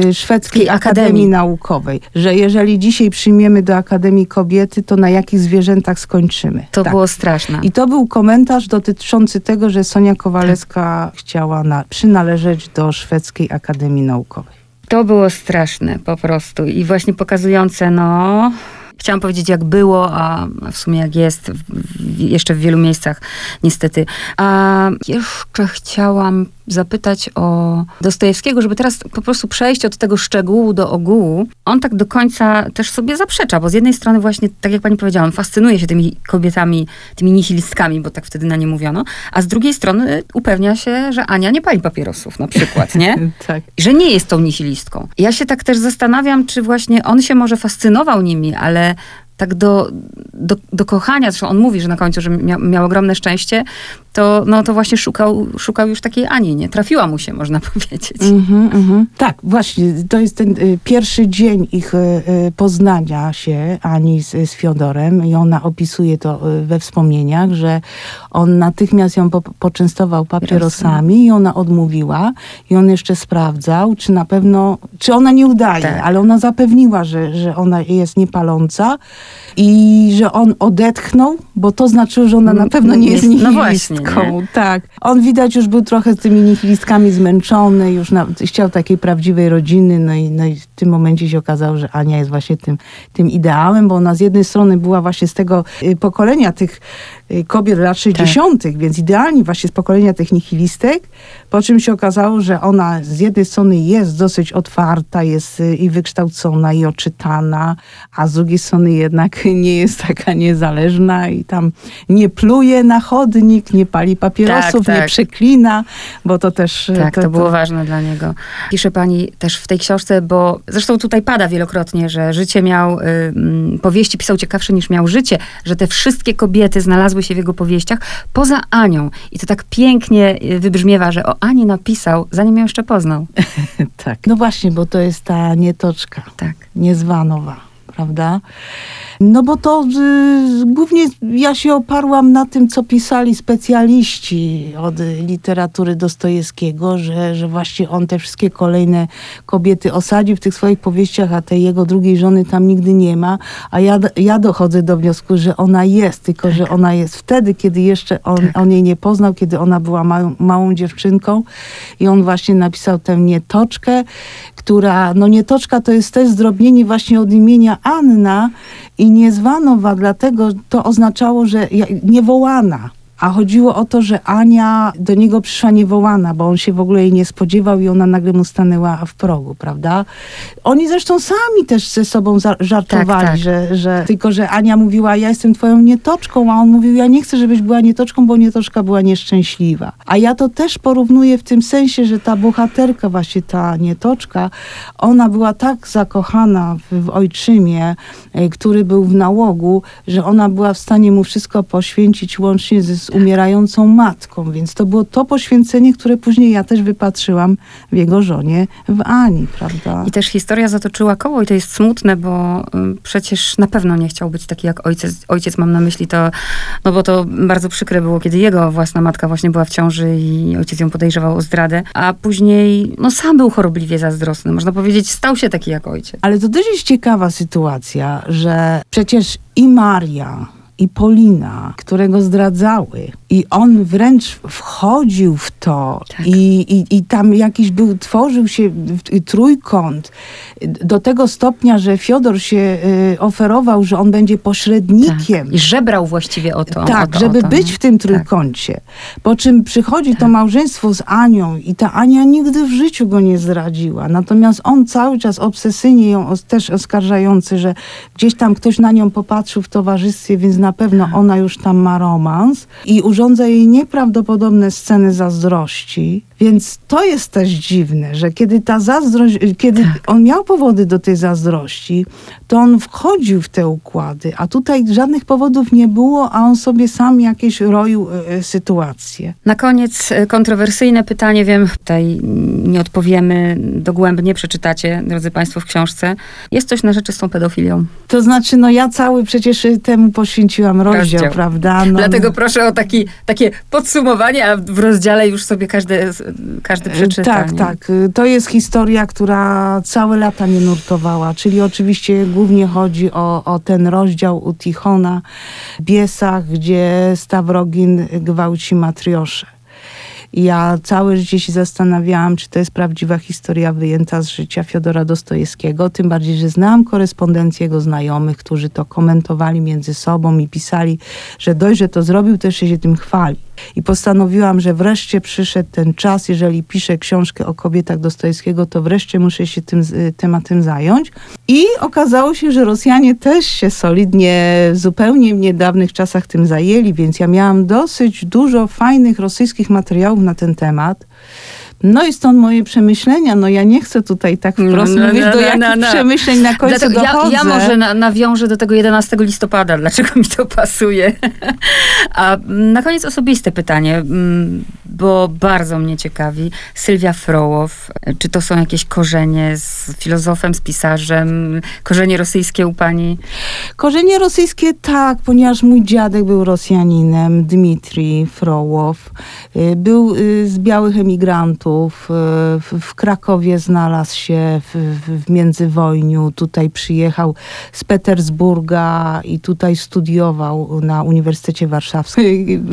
y, Szwedzkiej Akademii. Akademii Naukowej, że jeżeli dzisiaj przyjmiemy do Akademii kobiety, to na jakich zwierzętach skończymy. To tak. było straszne. I to był komentarz dotyczący tego, że Sonia Kowalewska tak. chciała na, przynależeć do Szwedzkiej Akademii Naukowej. To było straszne po prostu i właśnie pokazujące, no, Chciałam powiedzieć, jak było, a w sumie jak jest, w, jeszcze w wielu miejscach niestety. A jeszcze chciałam zapytać o Dostojewskiego, żeby teraz po prostu przejść od tego szczegółu do ogółu. On tak do końca też sobie zaprzecza, bo z jednej strony właśnie, tak jak pani powiedziałam, fascynuje się tymi kobietami, tymi nihilistkami, bo tak wtedy na nie mówiono, a z drugiej strony upewnia się, że Ania nie pali papierosów na przykład, nie? (laughs) tak. Że nie jest tą nihilistką. Ja się tak też zastanawiam, czy właśnie on się może fascynował nimi, ale tak do, do, do kochania, zresztą on mówi, że na końcu, że miał, miał ogromne szczęście, to, no, to właśnie szukał, szukał już takiej Ani, nie? Trafiła mu się, można (laughs) powiedzieć. Mm -hmm, mm -hmm. Tak, właśnie, to jest ten y, pierwszy dzień ich y, y, poznania się, Ani z, z Fiodorem i ona opisuje to y, we wspomnieniach, że on natychmiast ją po, poczęstował papierosami i ona odmówiła i on jeszcze sprawdzał, czy na pewno, czy ona nie udaje, tak. ale ona zapewniła, że, że ona jest niepaląca i że on odetchnął, bo to znaczyło, że ona na pewno nie jest nihilistką. No właśnie, nie? Tak. On widać już był trochę z tymi nihilistkami zmęczony, już na, chciał takiej prawdziwej rodziny, no i, no i w tym momencie się okazało, że Ania jest właśnie tym, tym ideałem, bo ona z jednej strony była właśnie z tego y, pokolenia tych kobiet lat 60., tak. więc idealnie właśnie z pokolenia tych nihilistek, po czym się okazało, że ona z jednej strony jest dosyć otwarta, jest y, i wykształcona, i oczytana, a z drugiej strony jednak (laughs) nie jest taka niezależna i tam nie pluje na chodnik, nie pali papierosów, tak, tak. nie przeklina, bo to też... Y, tak, to, to było to... ważne dla niego. Pisze pani też w tej książce, bo zresztą tutaj pada wielokrotnie, że życie miał, y, mm, powieści pisał ciekawsze niż miał życie, że te wszystkie kobiety znalazły się w jego powieściach, poza Anią. I to tak pięknie wybrzmiewa, że o Ani napisał, zanim ją jeszcze poznał. (laughs) tak. No właśnie, bo to jest ta nietoczka. Tak. Niezwanowa, prawda? No bo to y, głównie ja się oparłam na tym, co pisali specjaliści od literatury Dostojewskiego, że, że właśnie on te wszystkie kolejne kobiety osadził w tych swoich powieściach, a tej jego drugiej żony tam nigdy nie ma. A ja, ja dochodzę do wniosku, że ona jest, tylko że tak. ona jest wtedy, kiedy jeszcze on, tak. on jej nie poznał, kiedy ona była małą, małą dziewczynką i on właśnie napisał tę nietoczkę, która, no nietoczka to jest też zdrobnienie właśnie od imienia Anna i nie zwano dlatego to oznaczało, że niewołana. A chodziło o to, że Ania do niego przyszła niewołana, bo on się w ogóle jej nie spodziewał i ona nagle mu stanęła w progu, prawda? Oni zresztą sami też ze sobą żartowali, tak, tak. Że, że tylko, że Ania mówiła, ja jestem twoją nietoczką, a on mówił, ja nie chcę, żebyś była nietoczką, bo nietoczka była nieszczęśliwa. A ja to też porównuję w tym sensie, że ta bohaterka, właśnie ta nietoczka, ona była tak zakochana w, w ojczymie, e, który był w nałogu, że ona była w stanie mu wszystko poświęcić łącznie ze umierającą matką, więc to było to poświęcenie, które później ja też wypatrzyłam w jego żonie, w Ani, prawda? I też historia zatoczyła koło i to jest smutne, bo y, przecież na pewno nie chciał być taki jak ojciec. Ojciec mam na myśli to, no bo to bardzo przykre było, kiedy jego własna matka właśnie była w ciąży i ojciec ją podejrzewał o zdradę, a później, no sam był chorobliwie zazdrosny. Można powiedzieć, stał się taki jak ojciec. Ale to też jest ciekawa sytuacja, że przecież i Maria, i Polina, które go zdradzały. I on wręcz wchodził w to Tak. i, i, i tam jakiś był, tworzył się trójkąt do tego stopnia, że Fiodor się y, oferował, że on będzie pośrednikiem. Tak. I żebrał właściwie o to. Tak, o to, żeby o to, być w tym Tak. trójkącie. Po czym przychodzi to małżeństwo z Anią i ta Ania nigdy w życiu go nie zdradziła. Natomiast on cały czas obsesyjnie ją też oskarżający, że gdzieś tam ktoś na nią popatrzył w towarzystwie, więc na pewno Tak. ona już tam ma romans i urządza jej nieprawdopodobne sceny zazdrości. Więc to jest też dziwne, że kiedy ta zazdrość, kiedy Tak. on miał powody do tej zazdrości, to on wchodził w te układy, a tutaj żadnych powodów nie było, a on sobie sam jakieś roił e, e, sytuacje. Na koniec e, kontrowersyjne pytanie, wiem, tutaj nie odpowiemy dogłębnie, przeczytacie, drodzy Państwo, w książce. Jest coś na rzeczy z tą pedofilią. To znaczy, no ja cały przecież temu poświęciłam rozdział, Rozdział. prawda? No, Dlatego proszę o taki, takie podsumowanie, a w rozdziale już sobie każdy, każdy przeczyta. Tak, nie? tak. To jest historia, która całe lata mnie nurtowała. Czyli oczywiście głównie chodzi o, o ten rozdział u Tichona Biesach, gdzie Stawrogin gwałci matrioszę. Ja całe życie się zastanawiałam, czy to jest prawdziwa historia wyjęta z życia Fiodora Dostojewskiego. Tym bardziej, że znałam korespondencję jego znajomych, którzy to komentowali między sobą i pisali, że dość, że to zrobił, też się tym chwali. I postanowiłam, że wreszcie przyszedł ten czas, jeżeli piszę książkę o kobietach Dostojewskiego, to wreszcie muszę się tym y, tematem zająć. I okazało się, że Rosjanie też się solidnie, zupełnie w niedawnych czasach tym zajęli, więc ja miałam dosyć dużo fajnych rosyjskich materiałów na ten temat. No i stąd moje przemyślenia. No ja nie chcę tutaj tak wprost No, no, mówić, no, do no, jakich no, no. przemyśleń na końcu Dlatego dochodzę. ja może na, nawiążę do tego 11 listopada, dlaczego mi to pasuje. (laughs) A na koniec osobiste pytanie, mm, bo bardzo mnie ciekawi. Sylwia Frołow, czy to są jakieś korzenie z filozofem, z pisarzem, korzenie rosyjskie u pani? Korzenie rosyjskie tak, ponieważ mój dziadek był Rosjaninem, Dmitrij Frołow. Y, Był y, z białych emigrantów. Y, W, Krakowie znalazł się w, w, międzywojniu. Tutaj przyjechał z Petersburga i tutaj studiował na Uniwersytecie Warszawskim.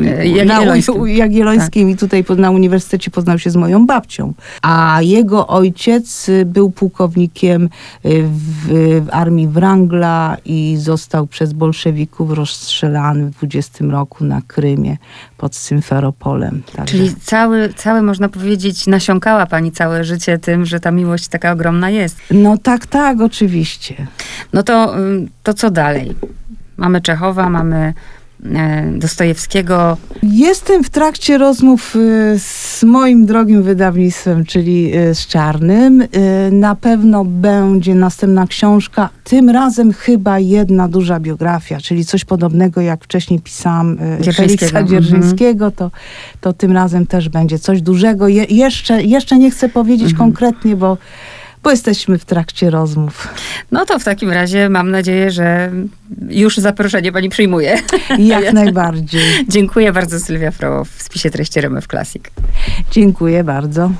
E, Jagiellońskim. Na Jagiellońskim i tutaj na uniwersytecie poznał się z moją babcią. A jego ojciec y, był pułkownikiem w, w armii Wrangla i został przez bolszewików rozstrzelany w 20 roku na Krymie pod Symferopolem. Także- Czyli cały, cały, można powiedzieć, nasiąkała pani całe życie tym, że ta miłość taka ogromna jest. No tak, tak, oczywiście. No to, ym, to co dalej? Mamy Czechowa, mamy Dostojewskiego. Jestem w trakcie rozmów y, z moim drogim wydawnictwem, czyli y, z Czarnym. Na pewno będzie następna książka, tym razem chyba jedna duża biografia, czyli coś podobnego jak wcześniej pisałam y, Dzierżyńskiego, Feliksa mhm. To, to tym razem też będzie coś dużego. Je, jeszcze, jeszcze nie chcę powiedzieć Mhm. konkretnie, bo, bo jesteśmy w trakcie rozmów. No to w takim razie mam nadzieję, że już zaproszenie pani przyjmuje. (laughs) Jak najbardziej. Dziękuję bardzo Sylwia Frołow w spisie treści RMF Classic. Dziękuję bardzo.